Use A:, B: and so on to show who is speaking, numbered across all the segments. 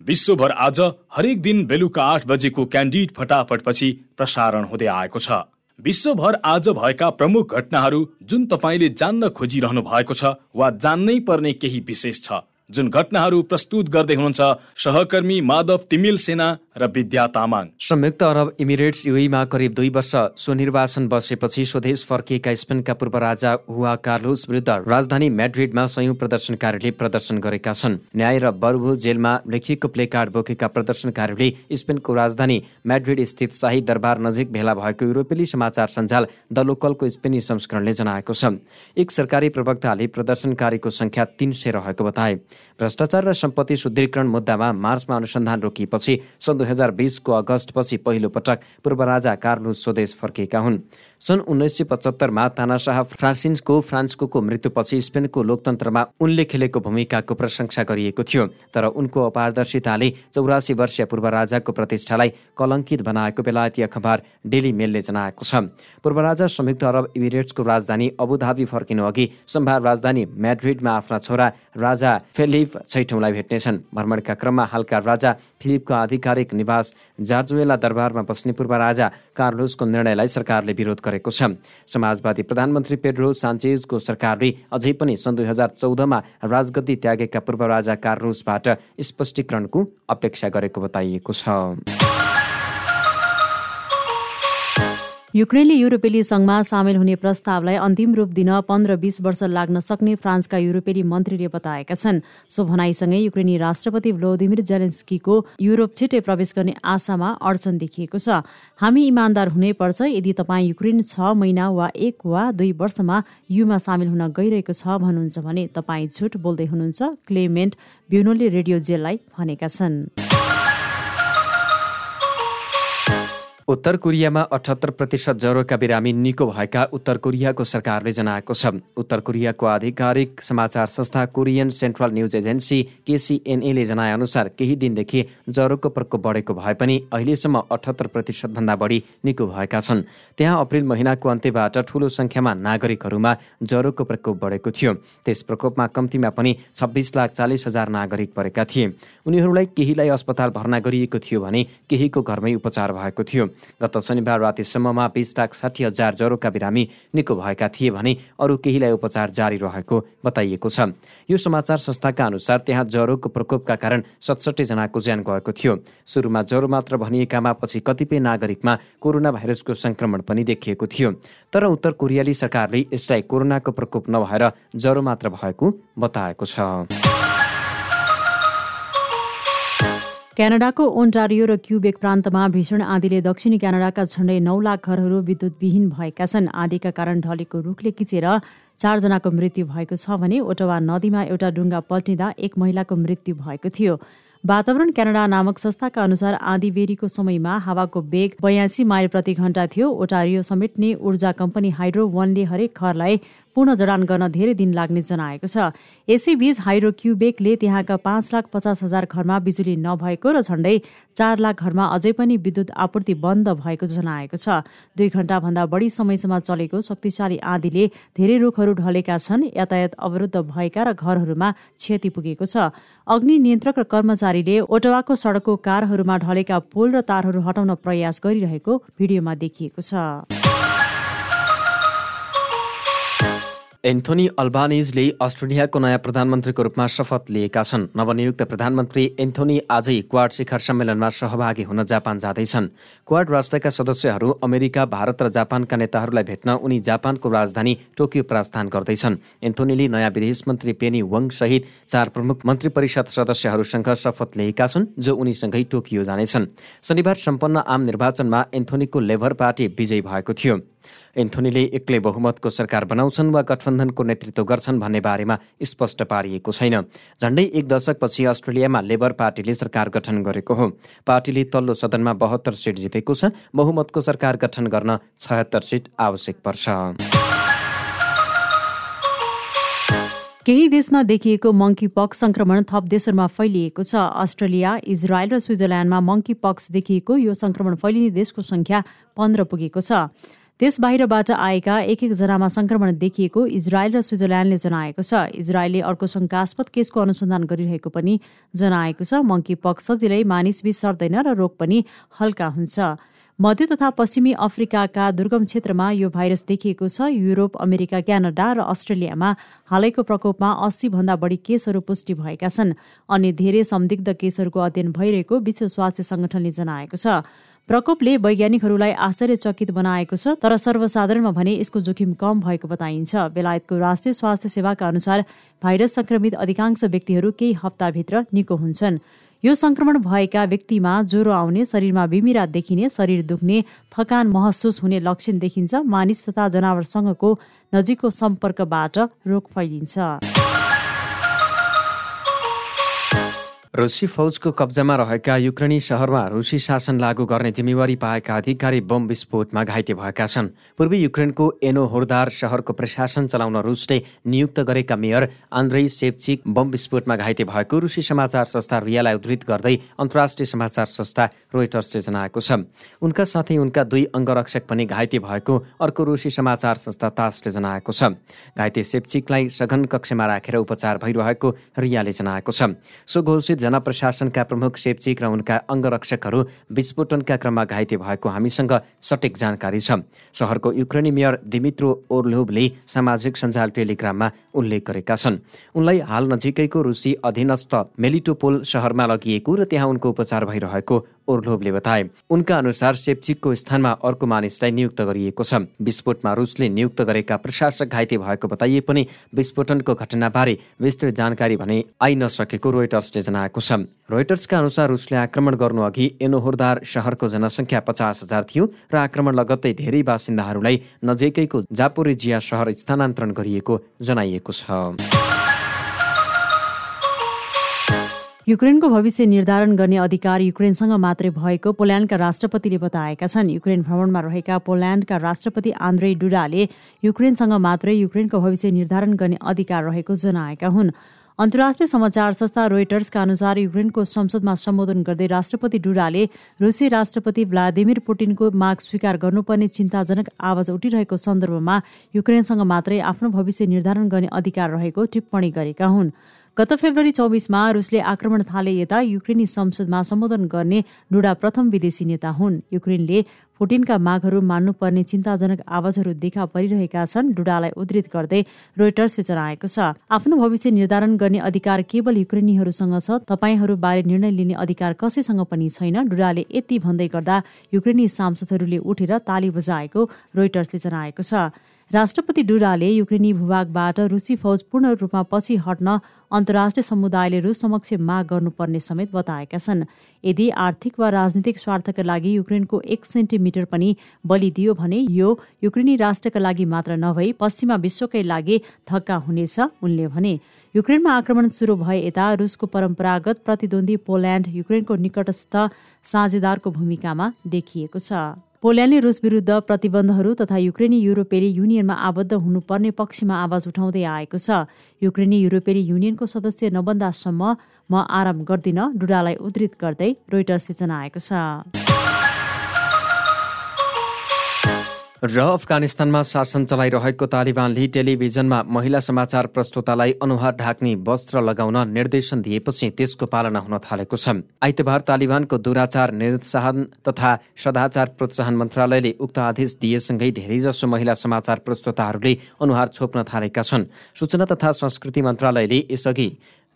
A: विश्वभर आज हरेक दिन बेलुका आठ बजेको क्यान्डिड फटाफटपछि प्रसारण हुँदै आएको छ। विश्वभर आज भएका प्रमुख घटनाहरू जुन तपाईँले जान्न खोजिरहनु भएको छ वा जान्नै पर्ने केही विशेष छ। जुन घटनाहरू प्रस्तुत गर्दै हुनुहुन्छ सहकर्मी माधव तिमिल सेना र विद्या तामाङ।
B: संयुक्त अरब इमिरेट्स युईमा करिब दुई वर्ष स्वनिर्वासन बसेपछि स्वदेश फर्किएका स्पेनका पूर्व राजा हुवा कार्लोस विरुद्ध राजधानी म्याड्रिडमा संयौं प्रदर्शनकारीले प्रदर्शन गरेका छन्। न्याय र बर्बु जेलमा लेखिएको प्लेकार्ड बोकेका प्रदर्शनकारीले स्पेनको राजधानी म्याड्रिड स्थित शाही दरबार नजिक भेला भएको युरोपेली समाचार सञ्जाल द लोकलको स्पेनी संस्करणले जनाएको छ। एक सरकारी प्रवक्ताले प्रदर्शनकारीको संख्या तीन सय रहेको बताए। भ्रष्टाचार र सम्पत्ति शुद्धिकरण मुद्दामा मार्चमा अनुसन्धान रोकिएपछि सन् दुई हजार बिसको अगस्तपछि पहिलो पटक पूर्व राजा कार्लुस स्वदेश फर्किएका हुन्। सन् उन्नाइस सय पचहत्तरमा तानाशाह फ्रान्सिन्सको फ्रान्सको मृत्युपछि स्पेनको लोकतन्त्रमा उनले खेलेको भूमिकाको प्रशंसा गरिएको थियो। तर उनको अपारदर्शिताले चौरासी वर्षीय पूर्व राजाको प्रतिष्ठालाई कलङ्कित बनाएको बेलायती अखबार डेली मेलले जनाएको छ। पूर्व राजा संयुक्त अरब इमिरेट्सको राजधानी अबुधाबी फर्किनु अघि सम्भार राजधानी म्याड्रिडमा आफ्ना छोरा राजा फिलिप छैठौँलाई भेट्नेछन्। भ्रमणका क्रममा हालका राजा फिलिपको आधिकारिक निवास जार्जुएला दरबारमा बस्ने पूर्व राजा कार्लोसको निर्णयलाई सरकारले विरोध गरेको छ। समाजवादी प्रधानमन्त्री पेड्रो सान्चेजको सरकारले अझै पनि सन् दुई हजार चौधमा राजगद्दी त्यागेका पूर्व राजा कार्लोसबाट स्पष्टीकरणको अपेक्षा गरेको बताइएको छ।
C: युक्रेनले युरोपेली सङ्घमा सामेल हुने प्रस्तावलाई अन्तिम रूप दिन पन्ध्र बिस वर्ष लाग्न सक्ने फ्रान्सका युरोपेली मन्त्रीले बताएका छन्। सो भनाइसँगै युक्रेनी राष्ट्रपति भ्लोदिमिर जेलेन्स्कीको युरोप छिट्टै प्रवेश गर्ने आशामा अडचन देखिएको छ। हामी इमान्दार हुनै पर्छ यदि तपाईँ युक्रेन छ महिना वा एक वा दुई वर्षमा युमा सामेल हुन गइरहेको छ भन्नुहुन्छ भने तपाईँ झुट बोल्दै हुनुहुन्छ क्लेमेन्ट ब्युनोले रेडियो जेललाई भनेका छन्।
B: उत्तर कोरियामा अठहत्तर प्रतिशत ज्वरोका बिरामी निको भएका उत्तर कोरियाको सरकारले जनाएको छ। उत्तर कोरियाको आधिकारिक समाचार संस्था कोरियन सेन्ट्रल न्युज एजेन्सी केसिएनएले जनाएअनुसार केही दिनदेखि ज्वरोको प्रकोप बढेको भए पनि अहिलेसम्म अठहत्तर प्रतिशतभन्दा बढी निको भएका छन्। त्यहाँ अप्रेल महिनाको अन्त्यबाट ठूलो सङ्ख्यामा नागरिकहरूमा ज्वरोको प्रकोप बढेको थियो। त्यस प्रकोपमा कम्तीमा पनि छब्बिस लाख चालिस हजार नागरिक परेका थिए। उनीहरूलाई केहीलाई अस्पताल भर्ना गरिएको थियो भने केहीको घरमै उपचार भएको थियो। गत शनिबार रातिसम्ममा बिस लाख साठी हजार ज्वरोका बिरामी निको भएका थिए भने अरू केहीलाई उपचार जारी रहेको बताइएको छ। यो समाचार संस्थाका अनुसार त्यहाँ ज्वरोको प्रकोपका कारण सतसट्ठी जनाको ज्यान गएको थियो। सुरुमा ज्वरो मात्र भनिएकामा पछि कतिपय नागरिकमा कोरोना भाइरसको संक्रमण पनि देखिएको थियो। तर उत्तर कोरियाली सरकारले यसलाई कोरोनाको प्रकोप नभएर ज्वरो मात्र भएको बताएको छ।
C: क्यानाडाको ओन्टारियो र क्युबेक प्रान्तमा भीषण आँधीले दक्षिणी क्यानाडाका झण्डै नौ लाख घरहरू विद्युतविहीन भएका छन्। आँधीका कारण ढलेको रुखले किचेर चारजनाको मृत्यु भएको छ भने ओटवा नदीमा एउटा डुङ्गा पल्टिँदा एक महिलाको मृत्यु भएको थियो। वातावरण क्यानाडा नामक संस्थाका अनुसार आँधी बेरीको समयमा हावाको बेग बयासी माइल प्रति घण्टा थियो। ओटारियो समेट्ने ऊर्जा कम्पनी हाइड्रो वानले हरेक घरलाई पुनः जडान गर्न धेरै दिन लाग्ने जनाएको छ। यसैबीच हाइड्रो क्युबेकले त्यहाँका पाँच लाख पचास हजार घरमा बिजुली नभएको र झण्डै चार लाख घरमा अझै पनि विद्युत आपूर्ति बन्द भएको जनाएको छ। दुई घण्टाभन्दा बढी समयसम्म चलेको शक्तिशाली आँधीले धेरै रुखहरू ढलेका छन् यातायात अवरुद्ध भएका र घरहरूमा क्षति पुगेको छ। अग्नि नियन्त्रक र कर्मचारीले ओटवाको सडकको कारहरूमा ढलेका पोल र तारहरू हटाउन प्रयास गरिरहेको भिडियोमा देखिएको छ।
B: एन्थोनी अल्बानिजले अस्ट्रेलियाको नयाँ प्रधानमन्त्रीको रूपमा शपथ लिएका छन्। नवनियुक्त प्रधानमन्त्री एन्थोनी आजै क्वाड शिखर सम्मेलनमा सहभागी हुन जापान जाँदैछन्। क्वाड राष्ट्रका सदस्यहरू अमेरिका भारत र जापानका नेताहरूलाई भेट्न उनी जापानको राजधानी टोकियो प्रस्थान गर्दैछन्। एन्थोनीले नयाँ विदेश मन्त्री पेनी वङ सहित चार प्रमुख मन्त्री परिषद सदस्यहरूसँग शपथ लिएका छन् जो उनीसँगै टोकियो जानेछन्। शनिबार सम्पन्न आम निर्वाचनमा एन्थोनीको लेबर पार्टी विजयी भएको थियो। एन्थोनीले एक्लै बहुमतको सरकार बनाउँछन् वा गठबन्धनको नेतृत्व गर्छन् भन्ने बारेमा स्पष्ट पारिएको छैन। झण्डै एक दशकपछि अस्ट्रेलियामा लेबर पार्टीले सरकार गठन गरेको हो। पार्टीले तल्लो सदनमा बहत्तर सिट जितेको छ। बहुमतको सरकार गठन गर्न छयत्तर सिट आवश्यक पर्छ।
C: केही देशमा देखिएको मङ्की पक्स संक्रमण थप देशहरूमा फैलिएको छ। अस्ट्रेलिया इजरायल र स्विजरल्यान्डमा मङ्की पक्स देखिएको यो संक्रमण फैलिने देशको संख्या पन्ध्र पुगेको छ। देश बाहिरबाट आएका एक एकजनामा संक्रमण देखिएको इजरायल र स्विजरल्यान्डले जनाएको छ। इजरायलले अर्को शङ्कास्पद केसको अनुसन्धान गरिरहेको पनि जनाएको छ। मङ्की पक्स सजिलै मानिसबीच सर्दैन र रोग पनि हल्का हुन्छ। मध्य तथा पश्चिमी अफ्रिकाका दुर्गम क्षेत्रमा यो भाइरस देखिएको छ। युरोप अमेरिका क्यानाडा र अस्ट्रेलियामा हालैको प्रकोपमा अस्सीभन्दा बढी केसहरू पुष्टि भएका छन्। अन्य धेरै संदिग्ध केसहरूको अध्ययन भइरहेको विश्व स्वास्थ्य संगठनले जनाएको छ। प्रकोपले वैज्ञानिकहरूलाई आश्चर्यचकित बनाएको छ तर सर्वसाधारणमा भने यसको जोखिम कम भएको बताइन्छ। बेलायतको राष्ट्रिय स्वास्थ्य सेवाका अनुसार भाइरस संक्रमित अधिकांश व्यक्तिहरू केही हप्ताभित्र निको हुन्छन्। यो संक्रमण भएका व्यक्तिमा ज्वरो आउने शरीरमा बिमिरा देखिने शरीर दुख्ने थकान महसुस हुने लक्षण देखिन्छ। मानिस तथा जनावरसँगको नजिकको सम्पर्कबाट रोग फैलिन्छ।
B: रुसी फौजको कब्जामा रहेका युक्रेनी सहरमा रुसी शासन लागू गर्ने जिम्मेवारी पाएका अधिकारी बम विस्फोटमा घाइते भएका छन्। पूर्वी युक्रेनको एनो होरदार सहरको प्रशासन चलाउन रुसले नियुक्त गरेका मेयर आन्द्रे सेप्चिक बम विस्फोटमा घाइते भएको रुसी समाचार संस्था रियालाई उद्धृत गर्दै अन्तर्राष्ट्रिय समाचार संस्था रोइटर्सले जनाएको छ। उनका साथै उनका दुई अङ्गरक्षक पनि घाइते भएको अर्को रुसी समाचार संस्था तासले जनाएको छ। घाइते सेप्चिकलाई सघन कक्षमा राखेर उपचार भइरहेको रियाले जनाएको छ। सो जनप्रशासनका प्रमुख सेप्चिक र उनका अङ्गरक्षकहरू विस्फोटनका क्रममा घाइते भएको हामीसँग सटिक जानकारी छ। सहरको युक्रेनी मेयर दिमित्रो ओर्लोभले सामाजिक सञ्जाल टेलिग्राममा उल्लेख गरेका छन्। उनलाई हाल नजिकैको रुसी अधीनस्थ मेलिटोपोल सहरमा लगिएको र त्यहाँ उनको उपचार भइरहेको ओर्लोभले बताए। उनका अनुसार सेप्चिकको स्थानमा अर्को मानिसलाई नियुक्त गरिएको छ। विस्फोटमा रुसले नियुक्त गरेका प्रशासक घाइते भएको बताइए पनि विस्फोटनको घटनाबारे विस्तृत जानकारी भने आइ नसकेको रोइटर्सले जनाएको छ। रोइटर्सका अनुसार रुसले आक्रमण गर्नु अघि एनोहोरदार सहरको जनसङ्ख्या पचास हजार थियो र आक्रमण लगत्तै धेरै बासिन्दाहरूलाई नजिकैको जापोरेजिया सहर स्थानान्तरण गरिएको जनाइएको छ।
C: युक्रेनको भविष्य निर्धारण गर्ने अधिकार युक्रेनसँग मात्रै भएको पोल्यान्डका राष्ट्रपतिले बताएका छन्। युक्रेन भ्रमणमा रहेका पोल्यान्डका राष्ट्रपति आन्द्रे डुडाले युक्रेनसँग मात्रै युक्रेनको भविष्य निर्धारण गर्ने अधिकार रहेको जनाएका हुन्। अन्तर्राष्ट्रिय समाचार संस्था रोइटर्सका अनुसार युक्रेनको संसदमा सम्बोधन गर्दै राष्ट्रपति डुडाले रुसी राष्ट्रपति भ्लादिमिर पुटिनको माग स्वीकार गर्नुपर्ने चिन्ताजनक आवाज उठिरहेको सन्दर्भमा युक्रेनसँग मात्रै आफ्नो भविष्य निर्धारण गर्ने अधिकार रहेको टिप्पणी गरेका हुन्। गत फेब्रुअरी चौबिसमा रुसले आक्रमण थाले यता युक्रेनी संसदमा सम्बोधन गर्ने डुडा प्रथम विदेशी नेता हुन्। युक्रेनले पुटिनका मागहरू मान्नुपर्ने चिन्ताजनक आवाजहरू देखा परिरहेका छन् डुडालाई उद्धृत गर्दै रोइटर्सले जनाएको छ। आफ्नो भविष्य निर्धारण गर्ने अधिकार केवल युक्रेनीहरूसँग छ तपाईँहरूबारे निर्णय लिने अधिकार कसैसँग पनि छैन डुडाले यति भन्दै गर्दा युक्रेनी सांसदहरूले उठेर ताली बजाएको रोइटर्सले जनाएको छ। राष्ट्रपति डुडाले युक्रेनी भूभागबाट रुसी फौज पूर्ण रूपमा पछि हट्न अन्तर्राष्ट्रिय समुदायले रुस समक्ष माग गर्नुपर्ने समेत बताएका छन्। यदि आर्थिक वा राजनीतिक स्वार्थका लागि युक्रेनको एक सेन्टिमिटर पनि बलिदियो भने यो युक्रेनी राष्ट्रका लागि मात्र नभई पश्चिमा विश्वकै लागि धक्का हुनेछ उनले भने। युक्रेनमा आक्रमण सुरु भए यता रुसको परम्परागत प्रतिद्वन्दी पोल्यान्ड युक्रेनको निकटस्थ साझेदारको भूमिकामा देखिएको छ। पोल्यान्डले रुस विरुद्ध प्रतिबन्धहरू तथा युक्रेनी युरोपेली युनियनमा आबद्ध हुनुपर्ने पक्षमा आवाज उठाउँदै आएको छ। युक्रेनी युरोपेली युनियनको सदस्य नबन्दासम्म म आराम गर्दिन डुडालाई उद्धृत गर्दै रोइटर्सले जनाएको छ।
B: र अफगानिस्तानमा शासन चलाइरहेको तालिबानले टेलिभिजनमा महिला समाचार प्रस्तुतालाई अनुहार ढाक्ने वस्त्र लगाउन निर्देशन दिएपछि त्यसको पालना हुन थालेको छ। आइतबार तालिबानको दुराचार निरुत्साहन तथा सदाचार प्रोत्साहन मन्त्रालयले उक्त आदेश दिएसँगै धेरैजसो महिला समाचार प्रस्तुताहरूले अनुहार छोप्न थालेका छन्। सूचना तथा संस्कृति मन्त्रालयले यसअघि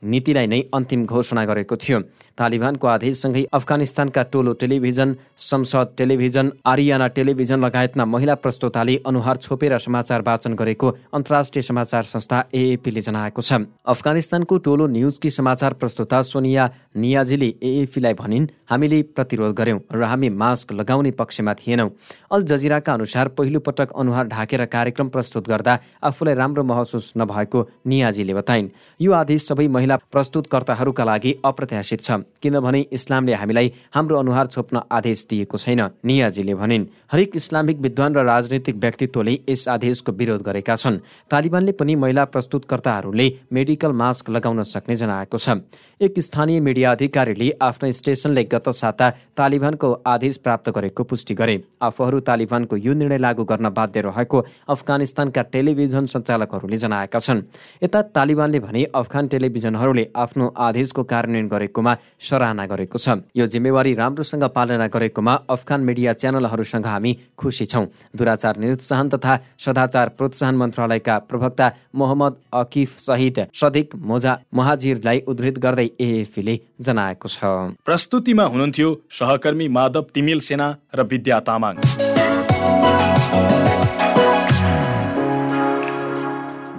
B: नीतिलाई नै अन्तिम घोषणा गरेको थियो। तालिबानको आदेशसँगै अफगानिस्तानका टोलो टेलिभिजन संसद टेलिभिजन आरियाना टेलिभिजन लगायतमा महिला प्रस्तोताले अनुहार छोपेर समाचार वाचन गरेको अन्तर्राष्ट्रिय समाचार संस्था एएपीले जनाएको छ। अफगानिस्तानको टोलो न्युजकी समाचार प्रस्तोता सोनिया नियाजीले एएपीलाई भनिन् हामीले प्रतिरोध गर्यौं र हामी मास्क लगाउने पक्षमा थिएनौं। अल जजिराका अनुसार पहिलो पटक अनुहार ढाकेर कार्यक्रम प्रस्तुत गर्दा आफूलाई राम्रो महसुस नभएको नियाजीले बताइन्। यो आदेश सबै महिला प्रस्तुतकर्ताहरूका लागि अप्रत्याशित छ। किनभने इस्लामले हामीलाई हाम्रो अनुहार छोप्न आदेश दिएको छैन नियाजीले भनिन्। हरेक इस्लामिक विद्वान र राजनीतिक व्यक्तित्वले यस आदेशको विरोध गरेका छन्। तालिबानले पनि महिला प्रस्तुतकर्ताहरूले मेडिकल मास्क लगाउन सक्ने जनाएको छ। एक स्थानीय मिडिया अधिकारीले आफ्नो स्टेसनले गत साता तालिबानको आदेश प्राप्त गरेको पुष्टि गरे। आफूहरू तालिबानको यो निर्णय लागू गर्न बाध्य रहेको अफगानिस्तानका टेलिभिजन सञ्चालकहरूले जनाएका छन्। यता तालिबानले भने अफगान टेलिभिजनहरूले आफ्नो आदेशको कार्यान्वयन गरेकोमा सराहना गरेको छ। यो जिम्मेवारी राम्रोसँग पालना गरेकोमा अफगान मिडिया च्यानलहरूसँग हामी खुसी छौँ। दुराचार निरुत्साहन तथा सदाचार प्रोत्साहन मन्त्रालयका प्रवक्ता मोहम्मद अकिफ सहित सदिक मोजा महाजिरलाई उद्धृत गर्दै एएफीले जनाएको छ।
A: प्रस्तुतिमा हुनुहुन्थ्यो सहकर्मी माधव तिमिल सेना र विद्या तामाङ।